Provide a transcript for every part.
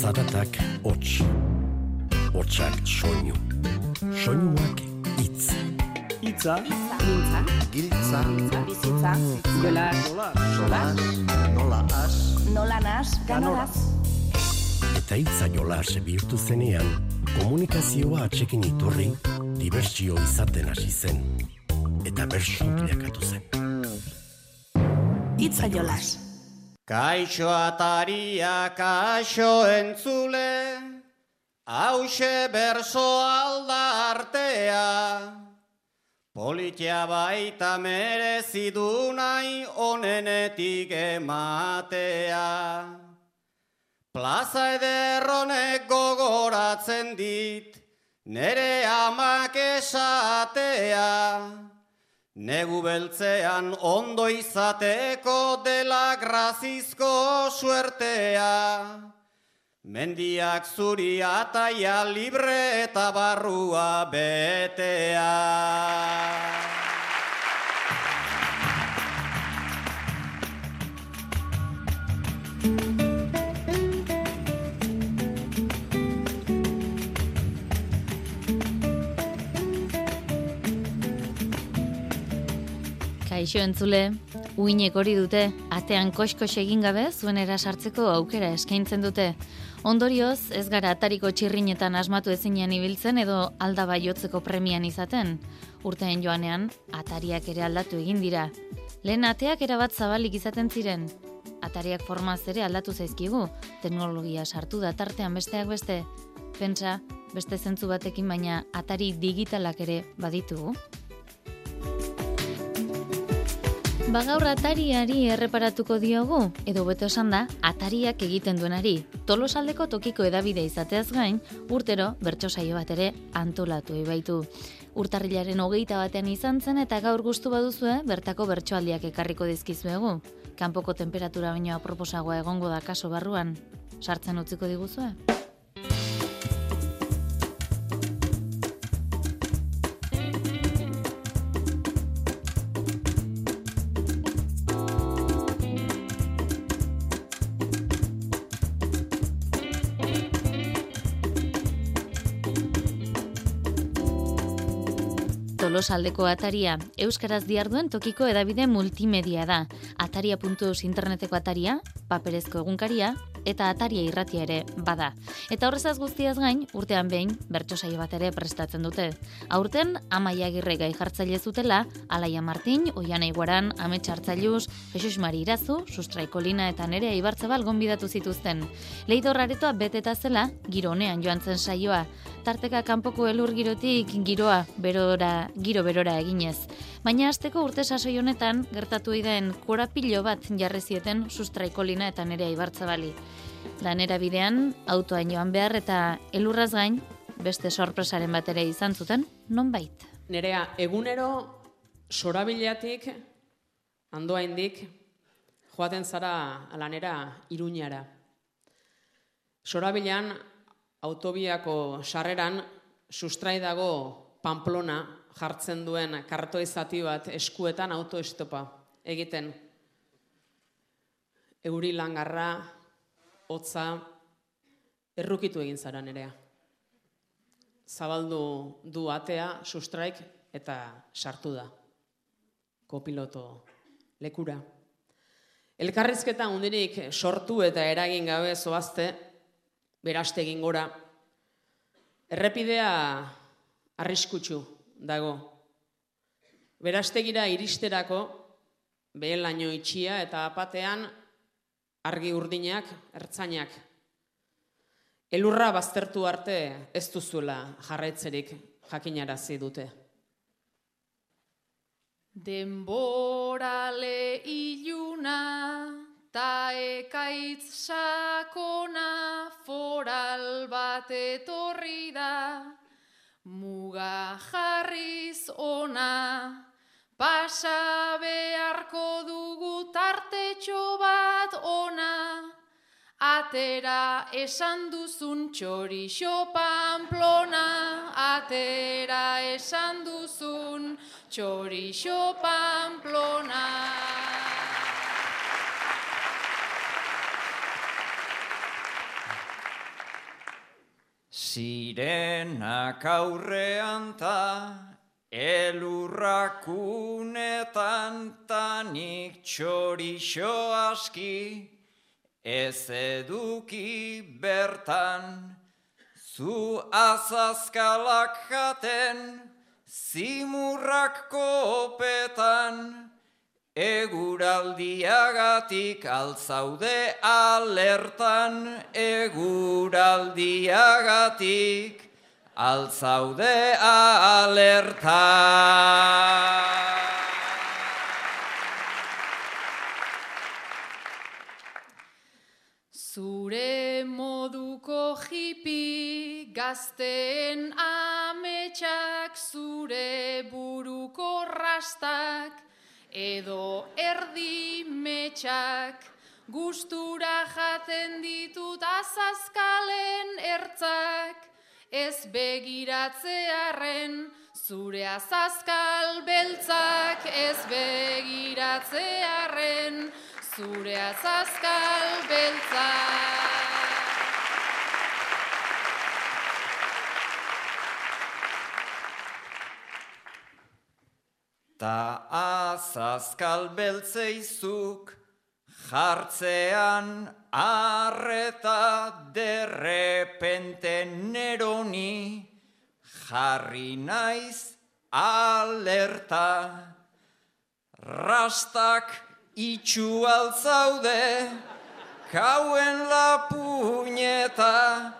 Zaratak hots, hotsak soinu, soinuak itz. Itza, Mintza, Giltza, bizitza, jola, solas, nola as, nola nas, ganoraz. Eta hitza jolas bihurtu zenean, komunikazioa atxekin iturri, dibertsio izaten hasi zen. Eta bersu bilakatu zen. Itza jolas. Kaixo ataria, kaixo entzule, hause berso alda artea. Politia baita merezidu nahi onenetik ematea. Plaza ederronek gogoratzen dit, nere amak esatea. Negu beltzean ondo izateko dela grazizko suertea. Mendiak zuri ataia libre eta barrua betea. Kaixo entzule, uinek hori dute, atean koskos egin gabe zuen sartzeko aukera eskaintzen dute. Ondorioz, ez gara atariko txirrinetan asmatu ezinean ibiltzen edo aldaba jotzeko premian izaten. Urteen joanean, atariak ere aldatu egin dira. Lehen ateak erabat zabalik izaten ziren. Atariak formaz ere aldatu zaizkigu, teknologia sartu da tartean besteak beste. Pentsa, beste zentzu batekin baina atari digitalak ere baditugu. Bagaur atariari erreparatuko diogu, edo beto esan da, atariak egiten duenari. Tolosaldeko tokiko edabide izateaz gain, urtero bertso saio bat ere antolatu ibaitu. Urtarrilaren hogeita batean izan zen eta gaur gustu baduzue bertako bertsoaldiak ekarriko dizkizuegu. Kanpoko temperatura baino aproposagoa egongo da kaso barruan. Sartzen utziko diguzue? Tolosaldeko ataria, Euskaraz diarduen tokiko edabide multimedia da. Ataria.eus interneteko ataria, paperezko egunkaria, eta ataria irratia ere bada. Eta horrezaz guztiaz gain, urtean behin, bertso saio bat ere prestatzen dute. Aurten, amaia agirre gai jartzaile zutela, Alaia Martin, Oiana Iguaran, Ame Txartzailuz, Jesus Mari Irazu, Sustraikolina eta Nerea Ibartzabal gonbidatu zituzten. Leidor aretoa beteta zela, giro honean joan zen saioa. Tarteka kanpoko elur girotik giroa, berora, giro berora eginez. Baina asteko urte sasoi honetan, gertatu den korapilo bat jarri zieten Sustraikolina eta Nerea Ibartzabali. Lanera bidean, autoain joan behar eta elurraz gain, beste sorpresaren bat ere izan zuten, nonbait. Nerea, egunero sorabileatik, andoaindik, joaten zara lanera iruñara. Sorabilean, autobiako sarreran, sustrai dago Pamplona jartzen duen kartoi zati bat eskuetan autoestopa egiten. Euri langarra, hotza, errukitu egin zara nerea. Zabaldu du atea, sustraik, eta sartu da. Kopiloto lekura. Elkarrizketa hundirik sortu eta eragin gabe zoazte, beraste egin gora. Errepidea arriskutsu dago. Berastegira iristerako, behen laino itxia eta apatean argi urdinak, ertzainak. Elurra baztertu arte ez duzuela jarraitzerik jakinarazi dute. Denborale iluna ta ekaitz sakona foral bat etorri da muga jarriz ona pasa beharko dugu tartetxo bat ona. Atera esan duzun txorixo pamplona atera esan duzun txorixo pamplona Sirenak aurrean ta elurrakunetan tanik txorixo aski ez eduki bertan zu azazkalak jaten zimurrak kopetan Eguraldiagatik altzaude alertan, eguraldiagatik altzaude alertan. Zure moduko jipi gazten ametsak, zure buruko rastak, edo erdi metxak, gustura jaten ditut azazkalen ertzak, ez begiratzearen zure azazkal beltzak, ez begiratzearen zure azazkal beltzak. Ta azazkal beltzeizuk jartzean arreta derrepente neroni jarri naiz alerta. Rastak itxu altzaude kauen la puñeta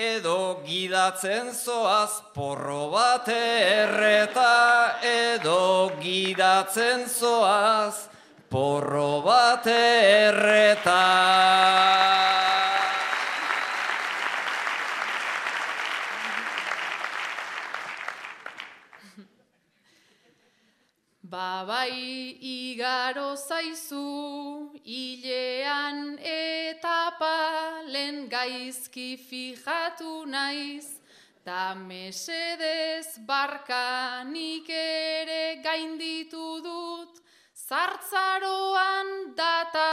edo gidatzen zoaz porro bat erreta edo gidatzen zoaz porro bat erreta. Babai igaro zaizu, hilean eta palen gaizki fijatu naiz, ta mesedez barkanik ere gainditu dut, zartzaroan data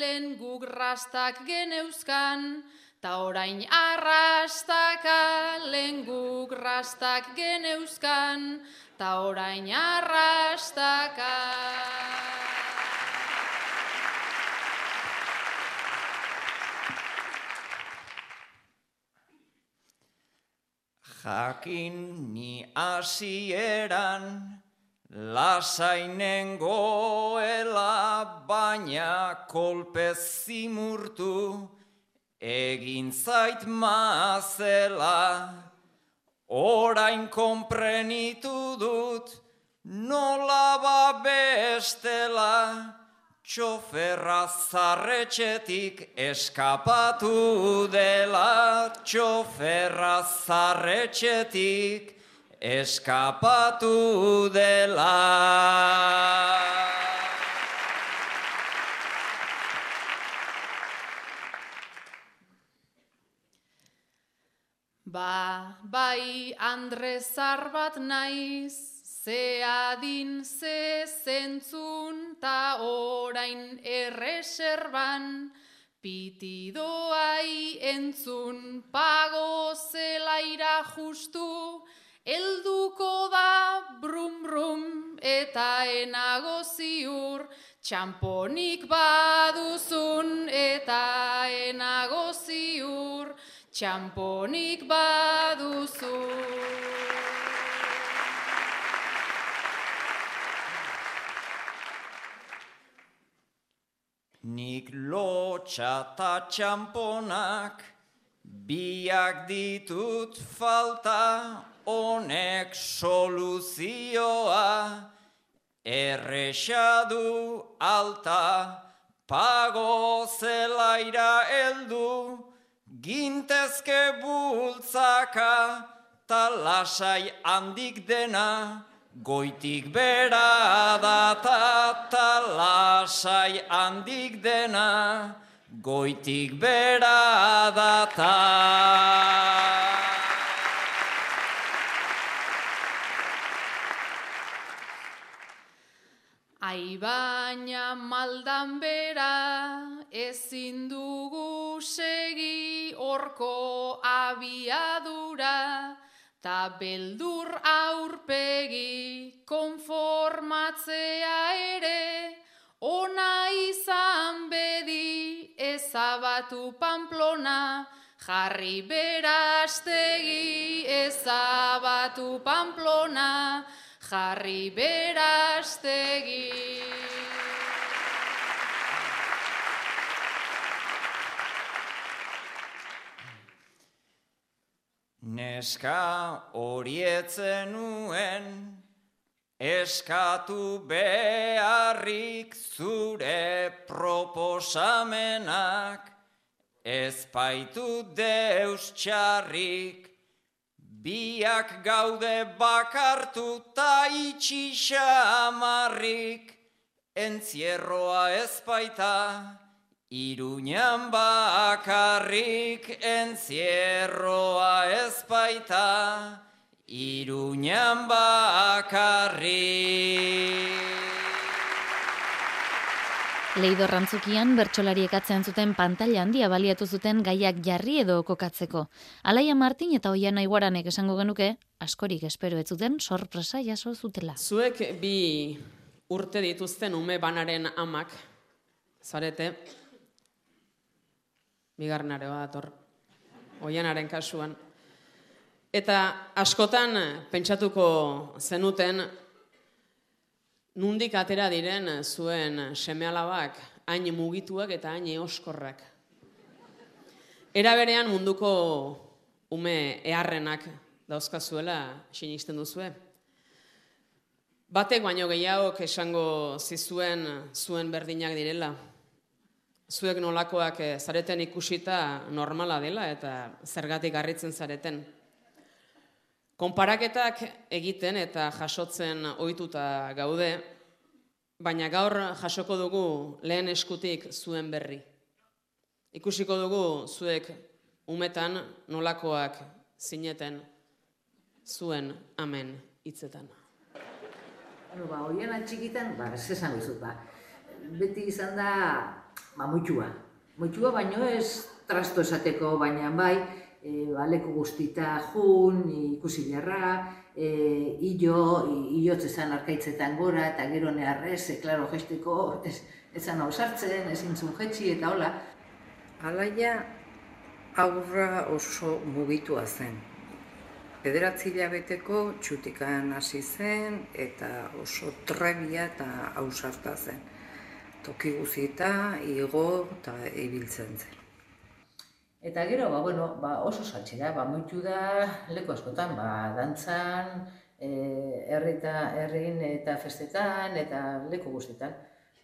lehen guk rastak geneuzkan, ta orain arrastaka lehen guk rastak geneuzkan, ta orain arrastaka. Jakin ni hasieran lasainen goela baina kolpez zimurtu egin zait mazela. Orain konprenitu dut nola ba bestela Txoferra zarretxetik eskapatu dela, txoferra zarretxetik eskapatu dela. Ba, bai Andrezar bat naiz, ze adin ze zentzun ta orain erreserban, pitidoai entzun pago zelaira justu, elduko da brum brum eta enago ziur, txamponik baduzun eta enago ziur, txamponik baduzu. Nik lotxa ta txamponak biak ditut falta honek soluzioa errexadu alta pago zelaira eldu gintezke bultzaka ta lasai handik dena Goitik bera data ta lasai handik dena, goitik bera data. Ai baina maldan bera, ezin dugu segi horko abiadu ta beldur aurpegi konformatzea ere, ona izan bedi ezabatu pamplona, jarri berastegi ezabatu pamplona, jarri berastegi. Neska horietzen nuen, eskatu beharrik zure proposamenak, ezpaitu deus txarrik, biak gaude bakartu ta itxixamarrik, entzierroa ezpaita, Iruñan bakarrik entzierroa ez baita, Iruñan bakarrik. Leido rantzukian bertsolariek atzean zuten pantalla handia baliatu zuten gaiak jarri edo kokatzeko. Alaia Martin eta Oian Aiguaranek esango genuke, askorik espero ez zuten sorpresa jaso zutela. Zuek bi urte dituzten ume banaren amak, zarete, bigarnare bat oianaren kasuan. Eta askotan pentsatuko zenuten nundik atera diren zuen semealabak hain mugituak eta hain eoskorrak. Era berean munduko ume eharrenak dauzkazuela sinisten duzue. Batek baino gehiago esango zizuen zuen berdinak direla zuek nolakoak eh, zareten ikusita normala dela eta zergatik harritzen zareten. Konparaketak egiten eta jasotzen ohituta gaude, baina gaur jasoko dugu lehen eskutik zuen berri. Ikusiko dugu zuek umetan nolakoak zineten zuen amen hitzetan. Bueno, ba, oian atxikitan, ba, ez esan ba. Beti izan da ba, muitxua. Muitxua baino ez trasto esateko, baina bai, e, baleko guztita jun, ikusi beharra, e, ilo, ilotz ezan arkaitzetan gora, eta gero neharrez, e, klaro, gesteko, ez, ezan hau sartzen, ezin zun jetxi, eta hola. Alaia aurra oso mugitua zen. Pederatzi beteko txutikan hasi zen eta oso trebia eta hausarta zen toki guzita, igo eta ibiltzen zen. Eta gero, ba, bueno, ba, oso saltxera, ba, moitu da leku askotan, ba, dantzan, e, herrita, herrin eta festetan, eta leku guztietan.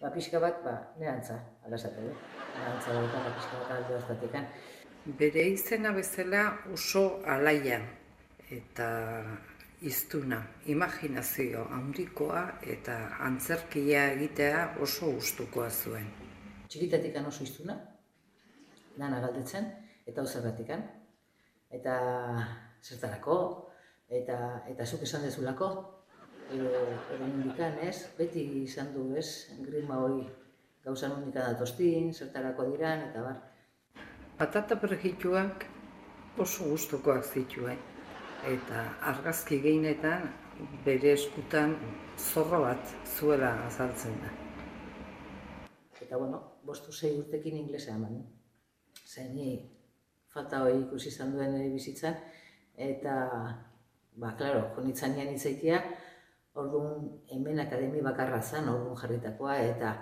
Ba, pixka bat, ba, nerantza, alazatu, eh? Nerantza da, ba, pixka bat alde oztatekan. Bere izena bezala oso alaia, eta iztuna, imaginazio handikoa eta antzerkia egitea oso gustukoa zuen. Txikitatik oso iztuna, dana galdetzen, eta ozerratikan. Eta zertarako, eta, eta zuk esan dezulako, edo, edo mundikan, ez? Beti izan du, ez? Grima hori gauza mundikan datostin, zertarako diran, eta bar. Patata pergituak oso gustukoak zituen eta argazki gehienetan bere eskutan zorro bat zuela azaltzen da. Eta bueno, bostu zei urtekin inglesa eman. Zer ni falta hori ikusi izan duen ere bizitzan, eta, ba, klaro, jonitzan nian itzaitia, orduan hemen akademi bakarra zen, orduan jarritakoa, eta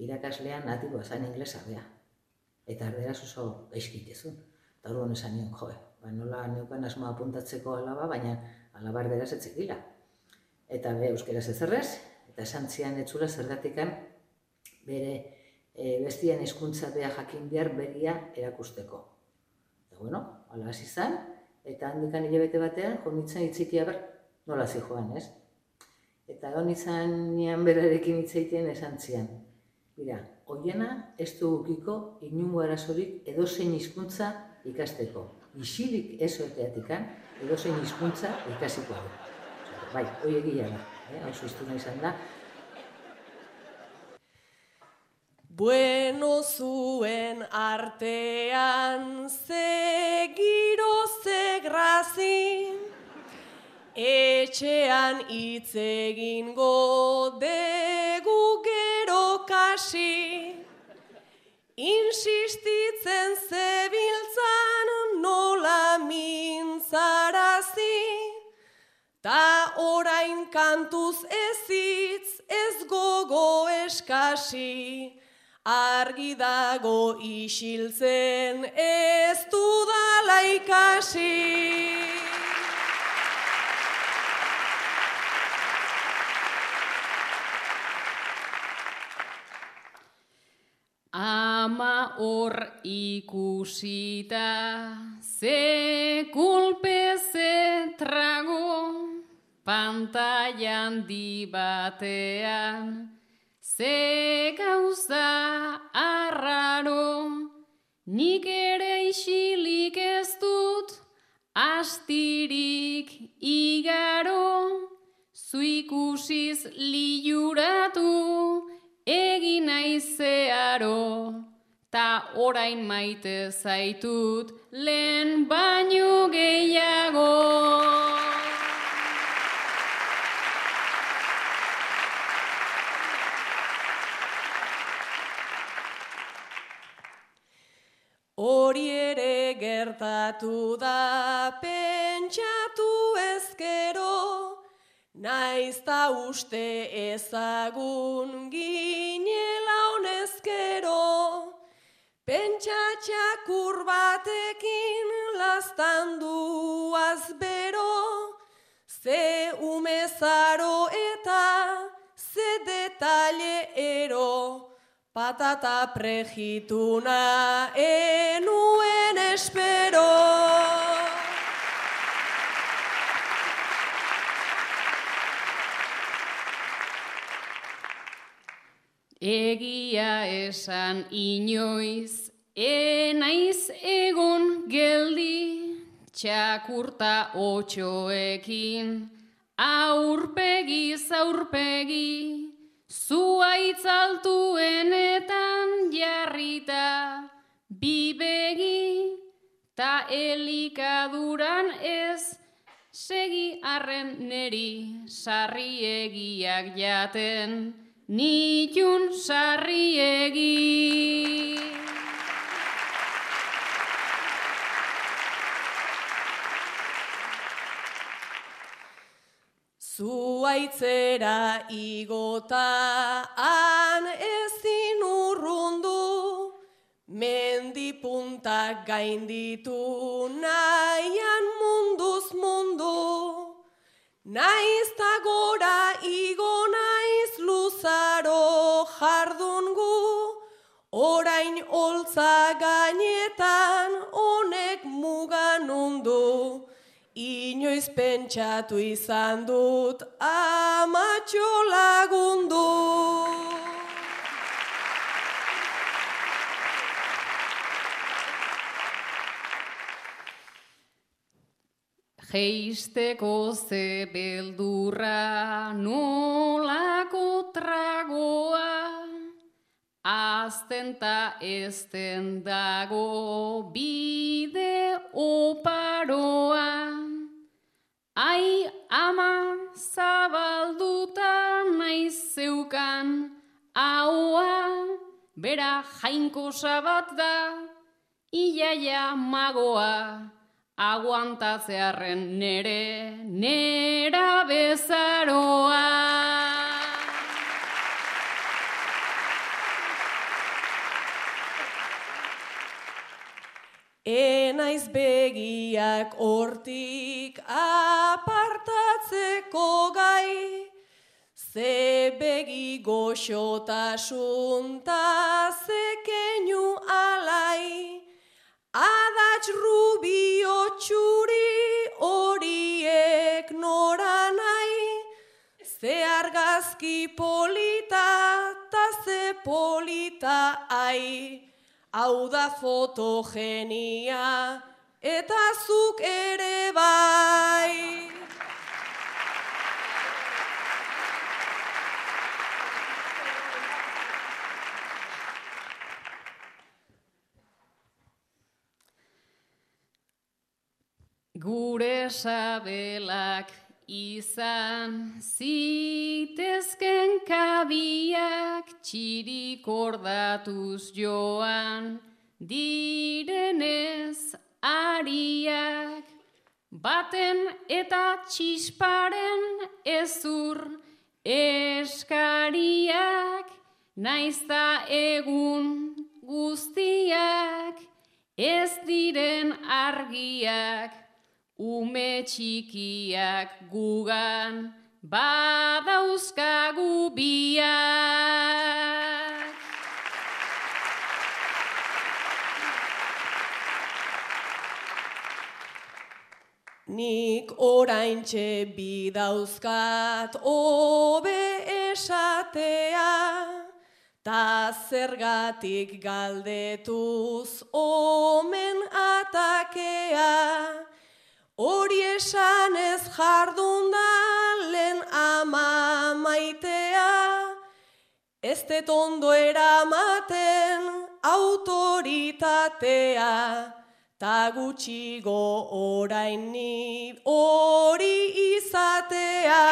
irakaslean natiboa zen inglesa bea. Eta ardera oso gaizkitezun. Eta orduan esan nion, joe, ba, nola neukan asma apuntatzeko alaba, baina alaba erderaz etzekila. Eta be, euskeraz ezerrez, eta esan zian etzula zergatikan bere e, bestian hizkuntza bea jakin behar begia erakusteko. Eta bueno, ala hasi zan, eta handikan hilabete batean, jonitzen itzikia ber, nola zi joan, ez? Eta honitzen nian berarekin itzaiten esan zian. Bira, hoiena ez du ukiko inungo arazorik edozein hizkuntza ikasteko isilik ez oeteatikan, edo zein hizkuntza ikasiko da. Bai, hoi egia da, eh? oso iztuna izan da. Bueno zuen artean ze giro ze grazi, etxean hitz egingo degu gero kasi. Insistitzen zebiltzan nola mintzarazi, ta orain kantuz ezitz ez gogo eskasi, argi dago isiltzen ez dudala ikasi. Ama hor ikusita, ze kulpe ze trago, pantailan di batean, ze gauza arraro, nik ere isilik ez dut, astirik igaro, zu ikusiz liuratu, egin naizearo, ta orain maite zaitut lehen baino gehiago. Hori ere gertatu da pentsatu ezkero, Naiz ta uste ezagun ginela honezkero, pentsatxak urbatekin lastandu azbero, ze umezaro eta ze detalle ero, patata prejituna enuen espero. Egia esan inoiz, enaiz egon geldi, txakurta otxoekin, aurpegi zaurpegi, zuaitzaltuenetan jarrita, bibegi, ta elikaduran ez, segi arren neri, sarriegiak jaten, nitun sarriegi. Zuaitzera igota han ezin urrundu, mendipuntak gainditu nahian munduz mundu, naiz gora jardungu, orain holtza gainetan honek mugan undu, inoiz pentsatu izan dut amatxo lagundu. Geisteko ze beldurra nolako azten ta ezten dago bide oparoa. Ai ama zabalduta naiz zeukan haua, bera jainko sabat da, iaia magoa aguantatzearen nere, nera bezaroa. Enaiz begiak hortik apartatzeko gai, ze begi goxotasun ta ze keinu alai, Adats rubio txuri horiek nora nahi, ze argazki polita ta ze polita ai, hau da fotogenia eta zuk ere bai. Gure sabelak izan zitezken kabiak txirik ordatuz joan direnez ariak. Baten eta txisparen ezur eskariak naizta egun guztiak ez diren argiak ume txikiak gugan badauzkagu biak. Nik oraintxe bidauzkat obe esatea, ta zergatik galdetuz omen atakea, ez ondo eramaten autoritatea, ta gutxigo orain ni hori izatea.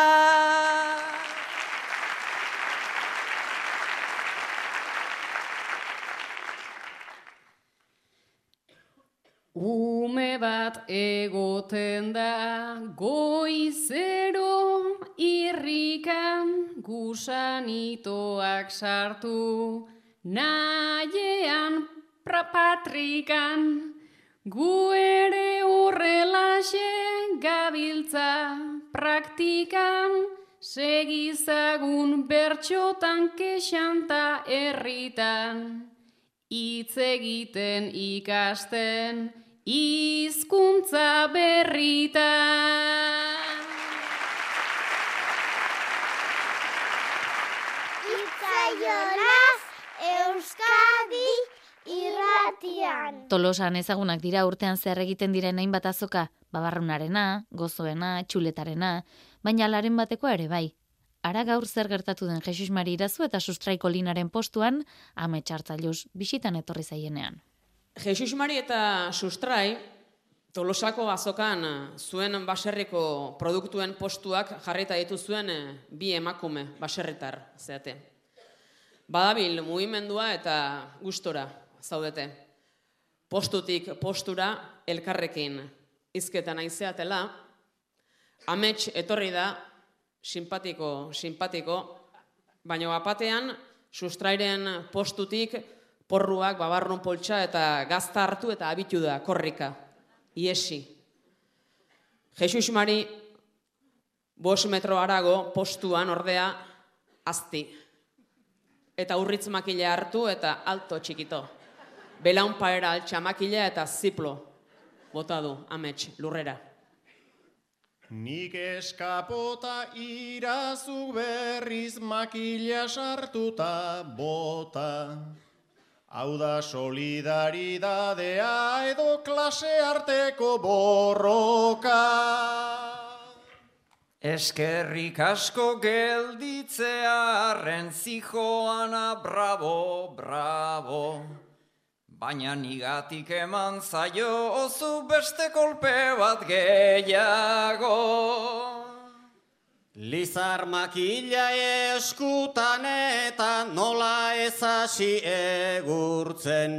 Ume bat egoten da goizero irrikan gusanitoak sartu naiean patrikan gu ere horrelaxe gabiltza praktikan segizagun bertxotan kexanta herritan hitz egiten ikasten hizkuntza berrita. Itzaiolaz Euskadi irratian. Tolosan ezagunak dira urtean zer egiten diren hainbat azoka, babarrunarena, gozoena, txuletarena, baina laren bateko ere bai. Ara gaur zer gertatu den Jesus Mari irazu eta sustraiko linaren postuan, ame txartzailuz bisitan etorri zaienean. Jesus Mari eta Sustrai, Tolosako azokan zuen baserriko produktuen postuak jarrita ditu zuen eh, bi emakume baserritar zeate. Badabil mugimendua eta gustora zaudete. Postutik postura elkarrekin izketan aizeatela, amets etorri da, simpatiko, simpatiko, baina apatean sustrairen postutik porruak babarrun poltsa eta gazta hartu eta abitu da, korrika, iesi. Jesus Mari, bos metro arago postuan ordea azti. Eta urritz makile hartu eta alto txikito. Belaun paera altxa makile eta ziplo. Bota du, amets, lurrera. Nik eskapota irazu berriz makila sartuta bota. Hau da solidaridadea edo klase arteko borroka. Eskerrik asko gelditzea arren zijoana bravo, bravo. Baina nigatik eman zaio ozu beste kolpe bat gehiago. Lizar makila eskutan eta nola ezasi egurtzen.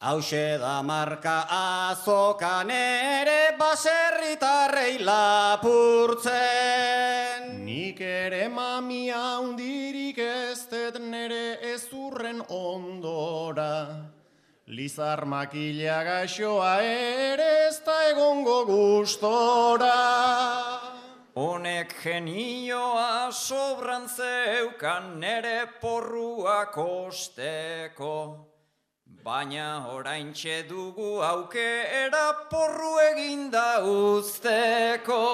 Hauxe da marka azokan ere baserritarrei lapurtzen. Nik ere mamia hundirik ez dut nere ezurren ondora. Lizar makila gaixoa ere ez da egongo gustora. Honek genioa sobran zeukan nere porrua kosteko. Baina orain dugu aukera porru eginda usteko.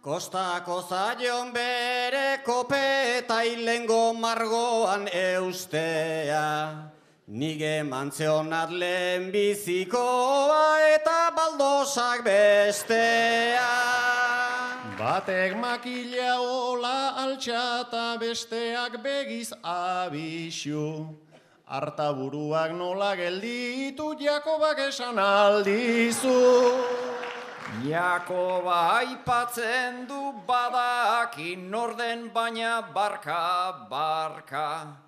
Kostako zaion bere kopeta ilengo margoan eustea. Nige mantzionat lehen bizikoa eta baldosak bestea. Batek makila ola altxata besteak begiz abixu. Arta buruak nola gelditu Jakobak esan aldizu. Jakoba aipatzen du badakin norden baina barka, barka.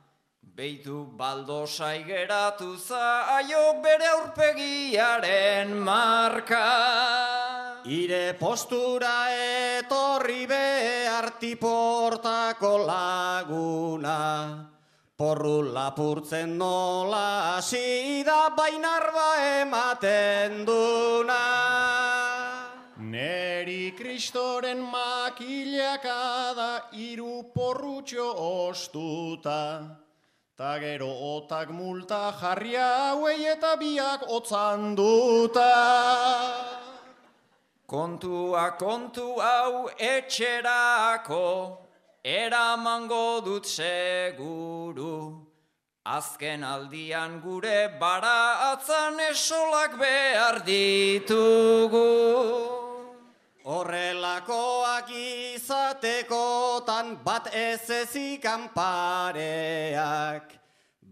Beitu baldosai geratu zaio bere aurpegiaren marka. Ire postura etorri behar tiportako laguna. Porru lapurtzen nola hasi da bainarba ematen duna. Neri kristoren makilaka da iru porrutxo ostuta. Ta gero otak multa jarri hauei eta biak otzan duta. Kontua kontu hau etxerako, eramango dut seguru. Azken aldian gure bara atzan esolak behar ditugu. Horrelakoak izatekotan bat ez ezikan pareak.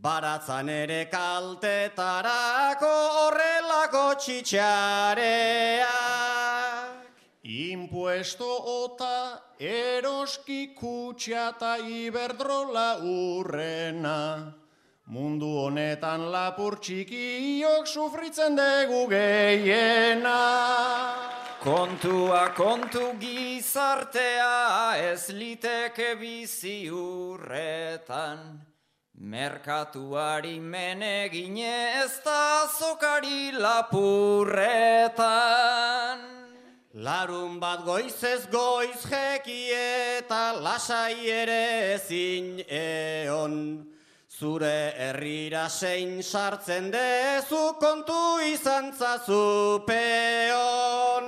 Baratzan ere kaltetarako horrelako txitxareak. Impuesto ota eroski kutxa eta iberdrola urrena. Mundu honetan lapur txikiok sufritzen dugu gehiena. Kontua kontu gizartea ez liteke bizi urretan. Merkatuari menegine ez da zokari lapurretan. Larun bat goizez goiz jeki eta lasai ere ezin eon. Zure herrira sein sartzen dezu kontu izan zazu peon.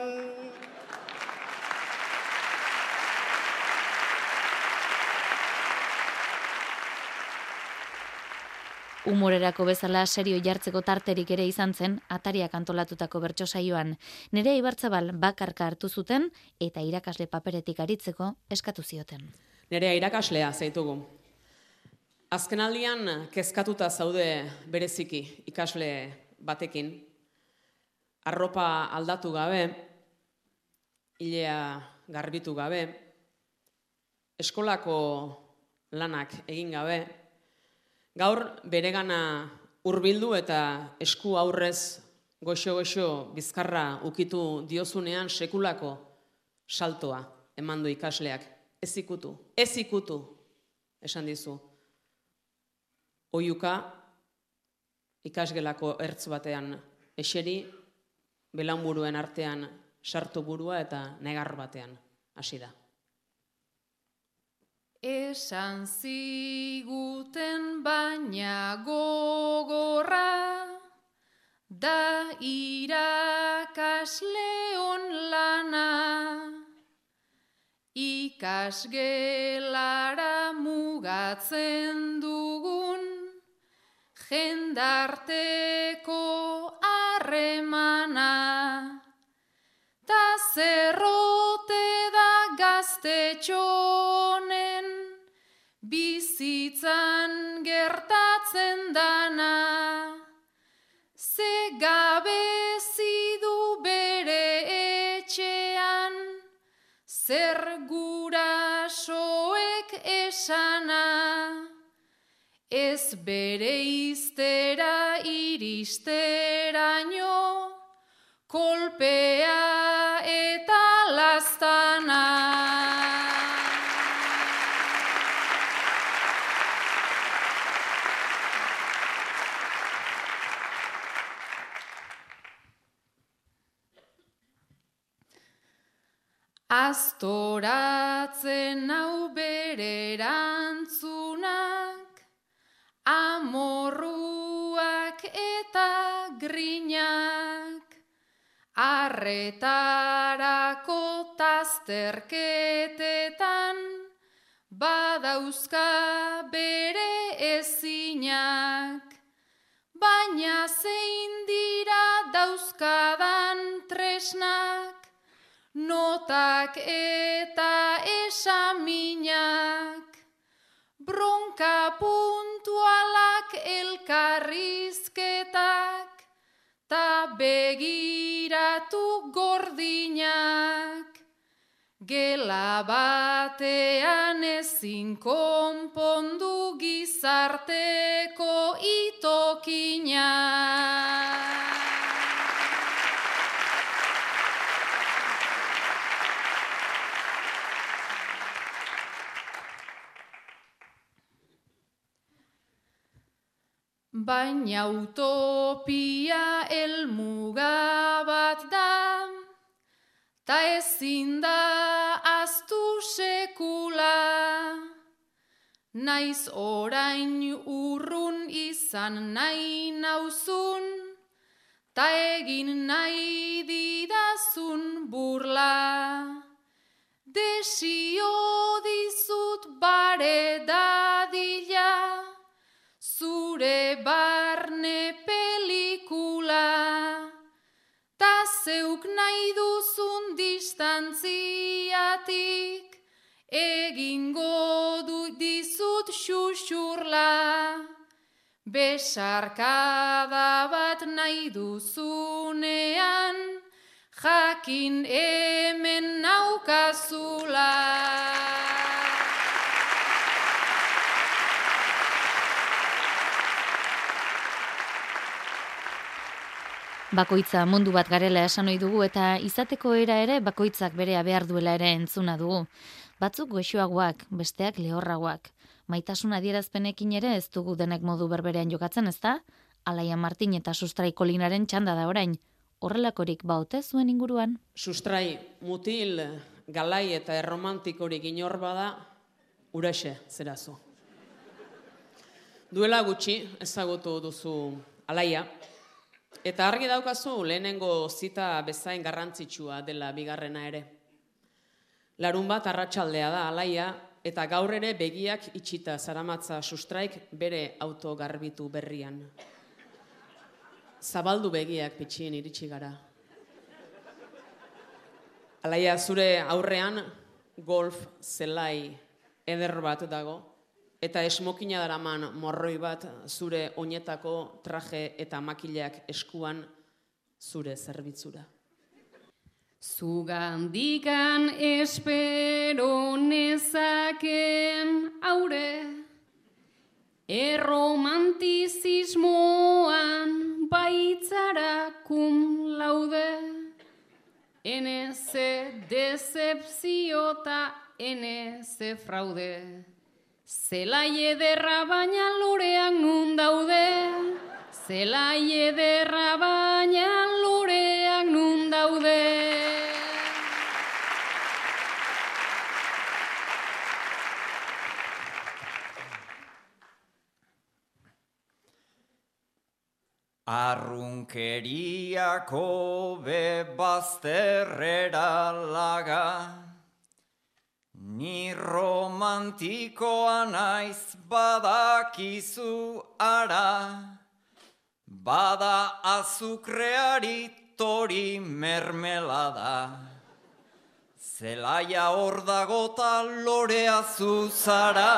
Humorerako bezala serio jartzeko tarterik ere izan zen atariak antolatutako bertso saioan. Nere Ibartzabal bakarka hartu zuten eta irakasle paperetik aritzeko eskatu zioten. Nerea irakaslea zaitugu. Azkenaldian kezkatuta zaude bereziki ikasle batekin. Arropa aldatu gabe, hilea garbitu gabe, eskolako lanak egin gabe, gaur beregana hurbildu eta esku aurrez goxo-goxo bizkarra ukitu diozunean sekulako saltoa emandu ikasleak. Ez ikutu, ez ikutu, esan dizu. Oiuka ikasgelako ertz batean eseri, belaunburuen artean sartu burua eta negar batean hasi da. Esan ziguten baina gogorra da irakasleon lana ikasgelara mugatzen jendarteko harremana. Ta zerrote da gaztetxonen bizitzan gertatzen dana. Ze gabezi du bere etxean zer gurasoek esana ez bere iztera iristeraino kolpea eta lastana. Astoratzen hau bere grinak, arretarako tazterketetan, badauzka bere ezinak, baina zein dira dauzkadan tresnak, notak eta esaminak, bronka puntualak elkarrizketak, ta begiratu gordinak, gela batean ezin konpondu gizarteko itokinak. Baina utopia elmuga bat da, ta ezin da aztu sekula. Naiz orain urrun izan nahi nauzun, ta egin nahi didazun burla. Desio duzun distantziatik, egingo du dizut xuxurla. Besarkada bat nahi duzunean, jakin hemen naukazula. Bakoitza mundu bat garela esan ohi dugu eta izateko era ere bakoitzak berea behar duela ere entzuna dugu. Batzuk goxoagoak, besteak lehorragoak. Maitasuna adierazpenekin ere ez dugu denek modu berberean jokatzen, ezta? Alaia Martin eta Sustrai Kolinaren txanda da orain. Horrelakorik baute zuen inguruan? Sustrai, mutil, galai eta erromantikorik inor bada, uraxe, zerazu. Duela gutxi, ezagutu duzu alaia, Eta argi daukazu lehenengo zita bezain garrantzitsua dela bigarrena ere. Larun bat arratsaldea da alaia eta gaur ere begiak itxita zaramatza sustraik bere auto garbitu berrian. Zabaldu begiak pitxien iritsi gara. Alaia zure aurrean golf zelai eder bat dago eta esmokina daraman morroi bat zure oinetako traje eta makilak eskuan zure zerbitzura. Zugandikan espero nezaken aure, erromantizismoan baitzara kum laude, eneze decepziota eneze fraude. Zelai ederra baina lorean nun daude, zelai ederra baina lorean nun daude. Arrunkeriako bebazterrera laga, Ni romantikoa naiz badakizu ara, bada azukreari tori mermelada. Zelaia hor dagota lorea zuzara,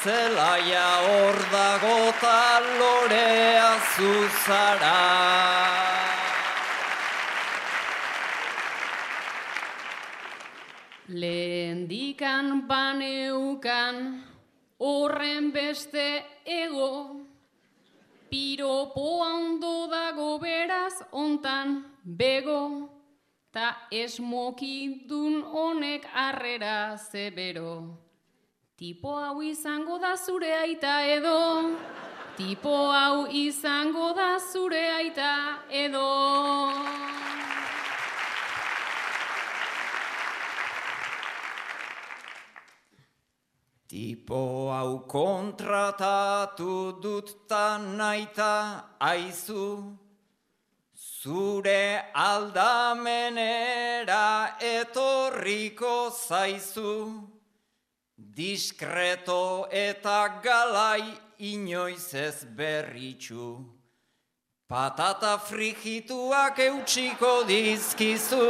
zelaia hor dagota lorea zuzara. Lehendikan baneukan horren beste ego, piropo hando dago beraz ontan bego, ta esmokidun honek arrera zebero. Tipo hau izango da zure aita edo, tipo hau izango da zure aita edo. Tipo hau kontratatu dut ta naita aizu, zure aldamenera etorriko zaizu, diskreto eta galai inoiz ez berritxu. Patata frigituak eutxiko dizkizu,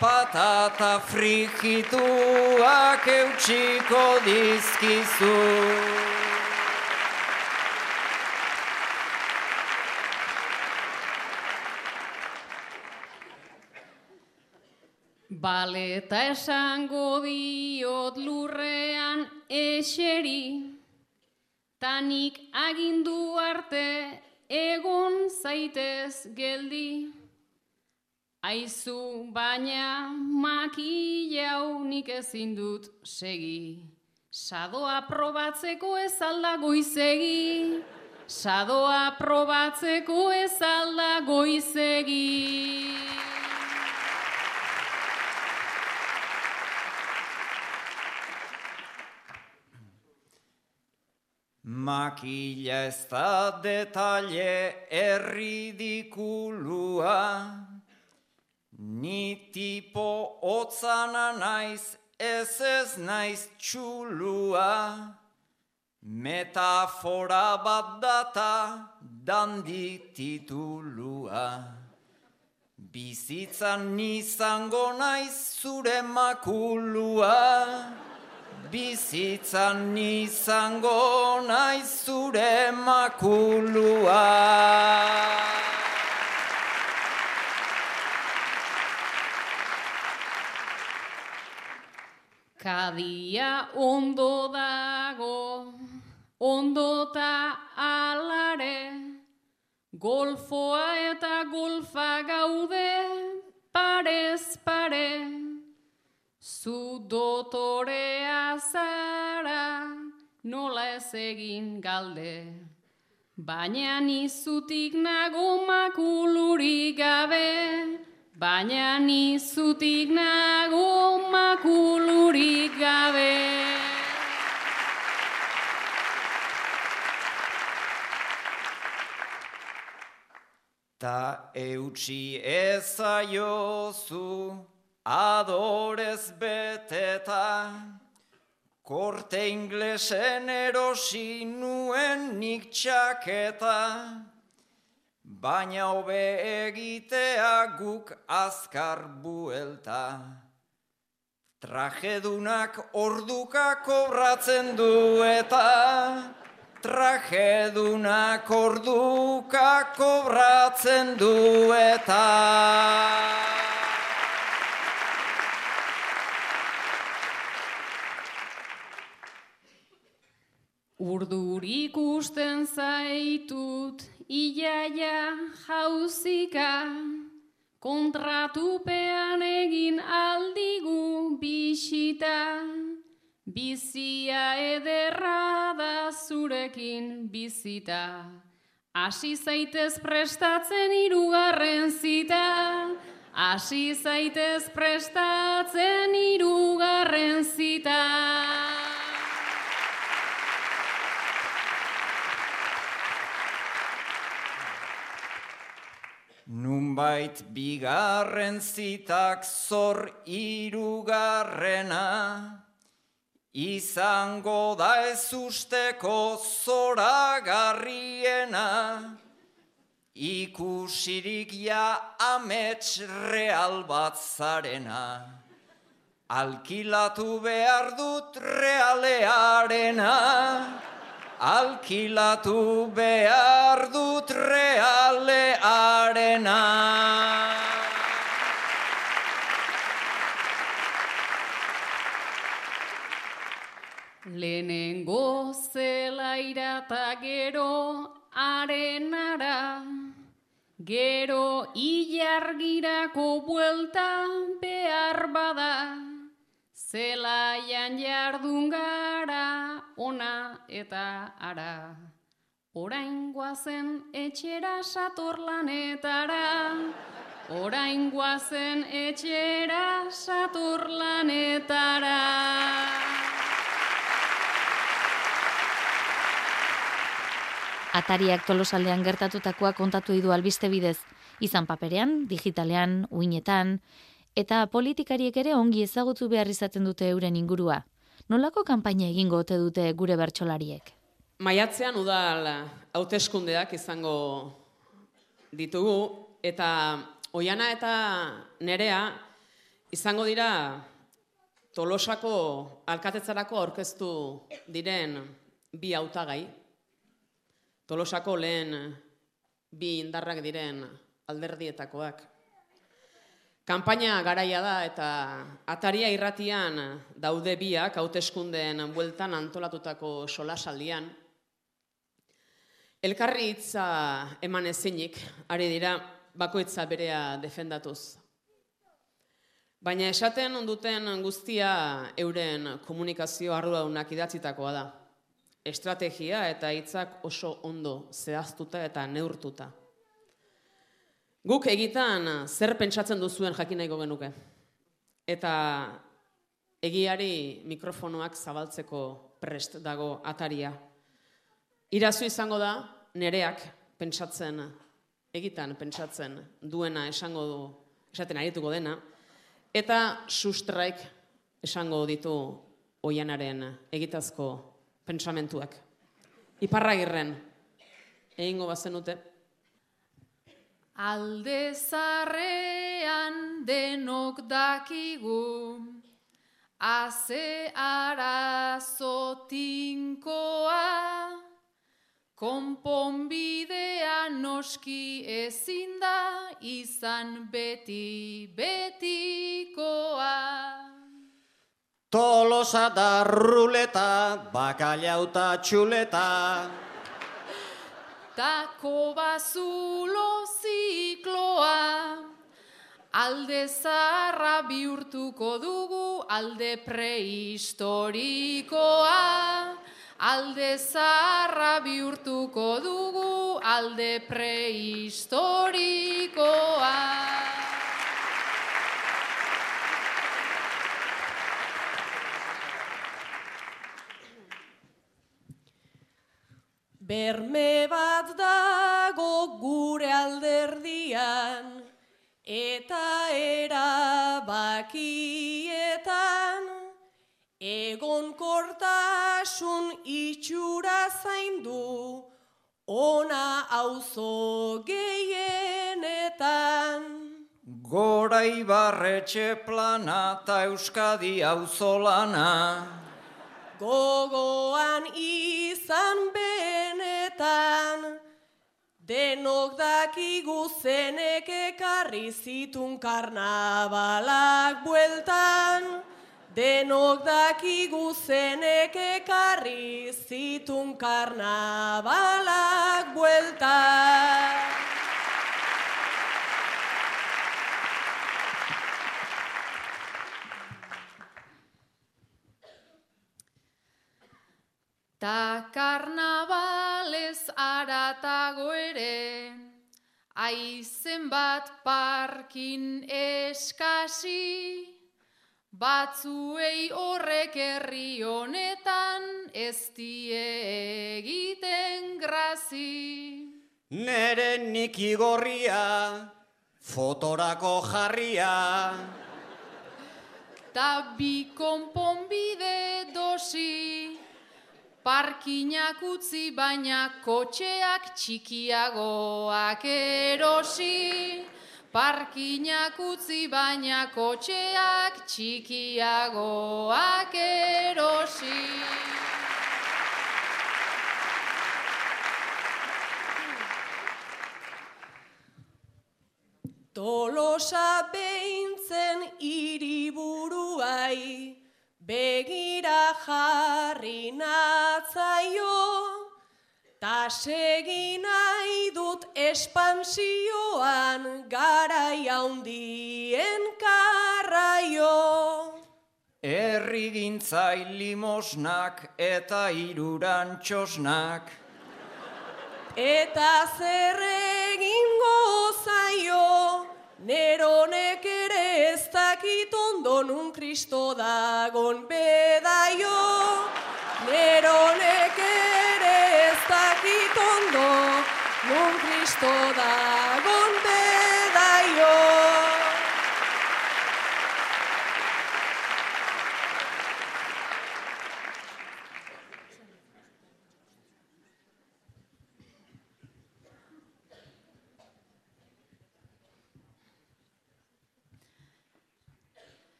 patata frigituak eutxiko dizkizu. Baleta esango diot lurrean eseri, tanik agindu arte egon zaitez geldi. Aizu baina makilau nik ezin dut segi. Sadoa probatzeko ez alda goizegi. Sadoa probatzeko ez alda goizegi. Makila ez da detalle erridikulua, ni tipo otzana naiz ez ez naiz txulua, metafora bat data dandi titulua. Bizitzan nizango naiz zure makulua, bizitzan izango naiz zure makulua. Kadia ondo dago, ondota alare, golfoa eta golfa gaude, parez pare. Zu dotorea zara, nola ez egin galde. Baina nizutik nago makulurik gabe, baina nizutik nago makulurik gabe. Ta eutxi ezaiozu adorez beteta, korte inglesen erosi nuen nik txaketa, baina hobe egitea guk azkar buelta. Trajedunak orduka kobratzen du eta, trajedunak orduka kobratzen du eta. Urdurik usten zaitut, iaia jauzika, kontratupean egin aldigu bisita, bizia ederra da zurekin bizita. Hasi zaitez prestatzen irugarren zita, hasi zaitez prestatzen irugarren zita. Nunbait bigarren zitak zor irugarrena, izango da ez usteko zoragarriena, ikusirik ja amets real bat zarena. Alkilatu behar dut realearena, alkilatu behar dut realearena. Lehenengo zelaira eta gero arenara, gero ilargirako buelta behar bada, zelaian jardun gara ona eta ara. Orain guazen etxera sator lanetara, orain guazen etxera sator lanetara. Atariak tolosaldean gertatutakoa kontatu idu albiste bidez, izan paperean, digitalean, uinetan, eta politikariek ere ongi ezagutu behar izaten dute euren ingurua. Nolako kanpaina egingo ote dute gure bertsolariek? Maiatzean udal hauteskundeak izango ditugu, eta oiana eta nerea izango dira tolosako alkatetzarako aurkeztu diren bi hautagai, Tolosako lehen bi indarrak diren alderdietakoak. Kanpaina garaia da eta ataria irratian daude biak hauteskundeen bueltan antolatutako solasaldian. Elkarri hitza eman ezinik, ari dira bakoitza berea defendatuz. Baina esaten onduten guztia euren komunikazio arduradunak idatzitakoa da. Estrategia eta hitzak oso ondo zehaztuta eta neurtuta. Guk egitan zer pentsatzen duzuen jakin nahiko genuke. Eta egiari mikrofonoak zabaltzeko prest dago ataria. Irazu izango da nereak pentsatzen, egitan pentsatzen duena esango du, esaten arituko dena, eta sustraik esango ditu oianaren egitazko pentsamentuak. Iparragirren, egingo bazenute, Alde zarrean denok dakigu, Aze arazotinkoa, Konponbidea noski ezin da, Izan beti betikoa. Tolosa da ruleta, bakaliauta txuleta, Tako bazulo zikloa, alde zarra bihurtuko dugu, alde prehistorikoa. Alde zarra bihurtuko dugu, alde prehistorikoa. Berme bat dago gure alderdian, eta erabakietan, egon kortasun itxura zaindu, ona auzo gehienetan. Gora ibarretxe plana eta Euskadi auzolana. Gogoan izan benetan, denok dakigu zenek ekarri zitun karnabalak bueltan. Denok dakigu zenek ekarri zitun karnabalak bueltan. Ta karnabalez aratago ere, aizen bat parkin eskasi, batzuei horrek herri honetan ez die egiten grazi. Nere nik igorria, fotorako jarria, Ta bi konponbide dosi, parkinak utzi baina kotxeak txikiagoak erosi. Parkinak utzi baina kotxeak txikiagoak erosi. Tolosa behintzen hiriburuai, begira jarri natzaio, ta segi nahi dut espansioan garai handien karraio. Herri gintzai limosnak eta iruran txosnak. Eta zer egingo zaio, neronek ere ez dakit ondo nun kristo dagon bedaio. Neronek ere ez dakit ondo nun kristo dagon bedaio.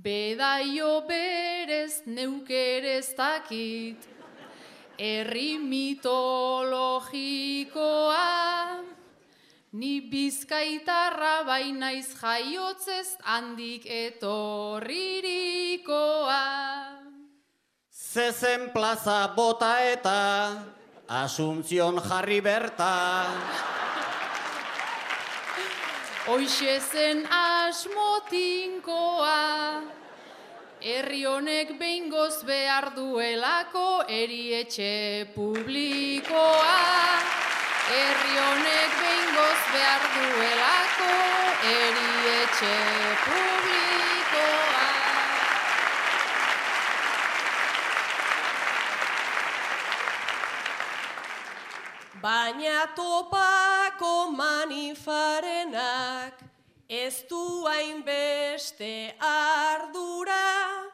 Bedaio berez neukerez dakit, herri mitologikoa, Ni bizkaitarra bainaiz jaiotzez handik etorririkoa. Zezen plaza bota eta Asuntzion jarri berta. Hoixe zen asmotinkoa. Herri honek behingoz behar duelako erietxe publikoa. Herri honek behingoz behar duelako erietxe publikoa. Baina topako manifarenak ez du hainbeste ardura,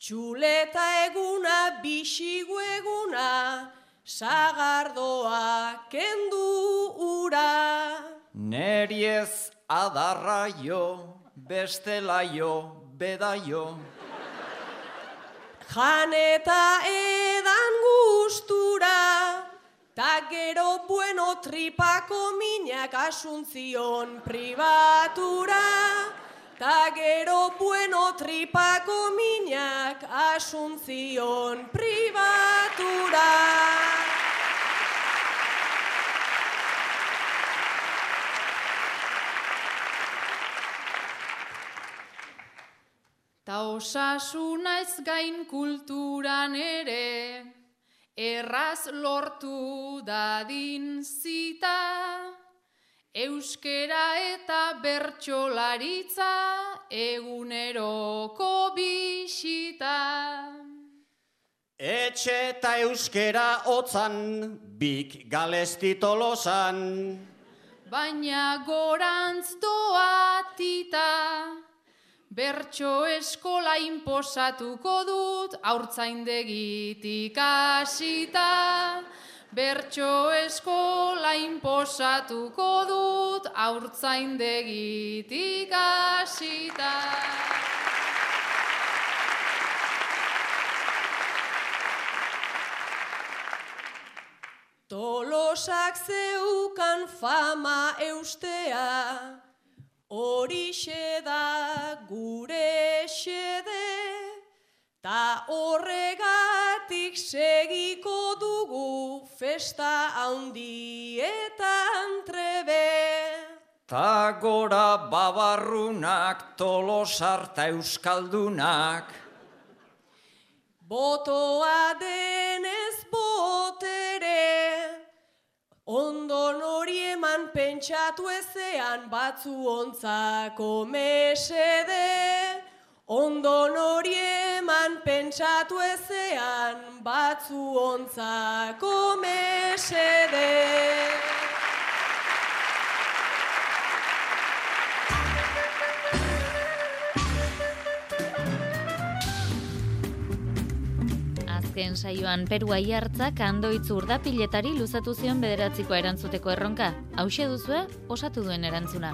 txuleta eguna, bisigu eguna, sagardoa kendu ura. Neri ez adarra jo, bestela jo, bedaio. Jan eta ta gero bueno tripako minak asuntzion pribatura. Ta gero bueno tripako minak asuntzion pribatura. Ta osasuna ez gain kulturan ere, erraz lortu dadin zita, euskera eta bertsolaritza eguneroko bisita. Etxe eta euskera hotzan, bik galesti tolosan. Baina gorantz doatita, bertso eskola inposatuko dut, haurtzaindegitik hasita. Bertso eskola inposatuko dut, haurtzaindegitik hasita. Tolosak zeukan fama eustea, horixe da gure xede, ta horregatik segiko dugu festa handietan trebe. Ta gora babarrunak, tolosarta euskaldunak. Botoa denez ondon hori eman pentsatu ezean batzu ontzako mesede. Ondon hori eman pentsatu ezean batzu ontzako mesede. Saioan Perua hartzak andoitz urdapiletari luzatu zion bederatziko erantzuteko erronka. Hauxe duzue, osatu duen erantzuna.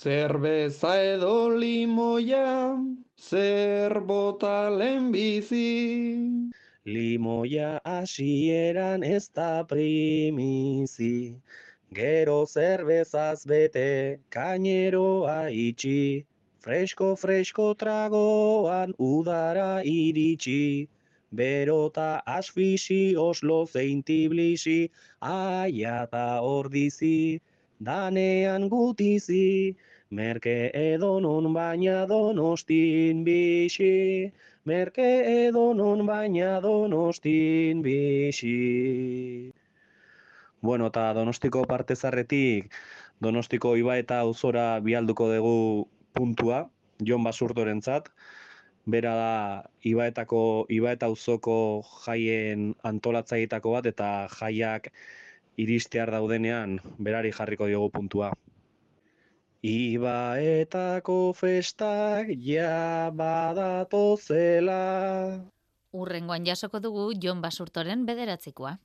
Zerbeza edo limoia, zer bota lehenbizi. Limoia hasieran ez da primizi. Gero zerbezaz bete, kaineroa itxi. Fresko, fresko tragoan udara iritsi. Berota asfixi, oslo zein tiblixi, aia ordizi, danean gutizi. Merke edonon baina donostin bixi, merke edonon baina donostin bixi. Bueno, eta donostiko partezarretik, donostiko iba eta auzora bialduko dugu puntua, Jon Basurtorentzat. Bera da Ibaetako Ibaeta auzoko jaien antolatzaileetako bat eta jaiak iristear daudenean berari jarriko diogu puntua. Ibaetako festak ja badatozela. Urrengoan jasoko dugu Jon Basurtoren bederatzikoa.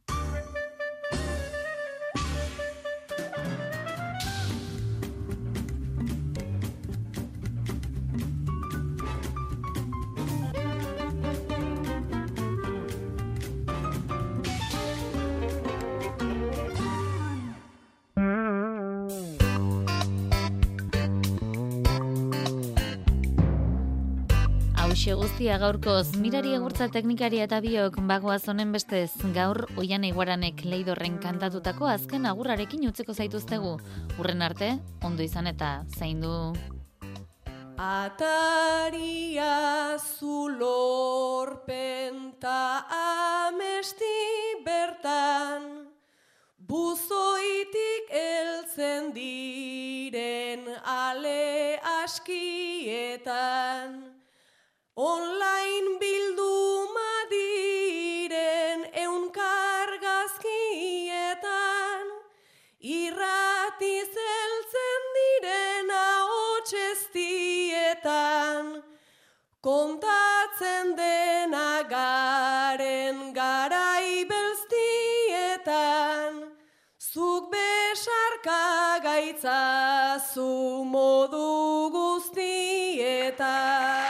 Guztia gaurkoz, mirari egurtza teknikaria eta biok bagoaz honen bestez, gaur oian iguaranek leidorren kantatutako azken agurrarekin utzeko zaituztegu. Urren arte, ondo izan eta zaindu. Ataria zulorpenta amesti bertan, buzoitik eltzen diren ale askietan, online bildu madiren eunkargazkietan, irrati zeltzen diren ahotxestietan, kontatzen dena garen garai belztietan, zuk besarka gaitzazu modu guztietan.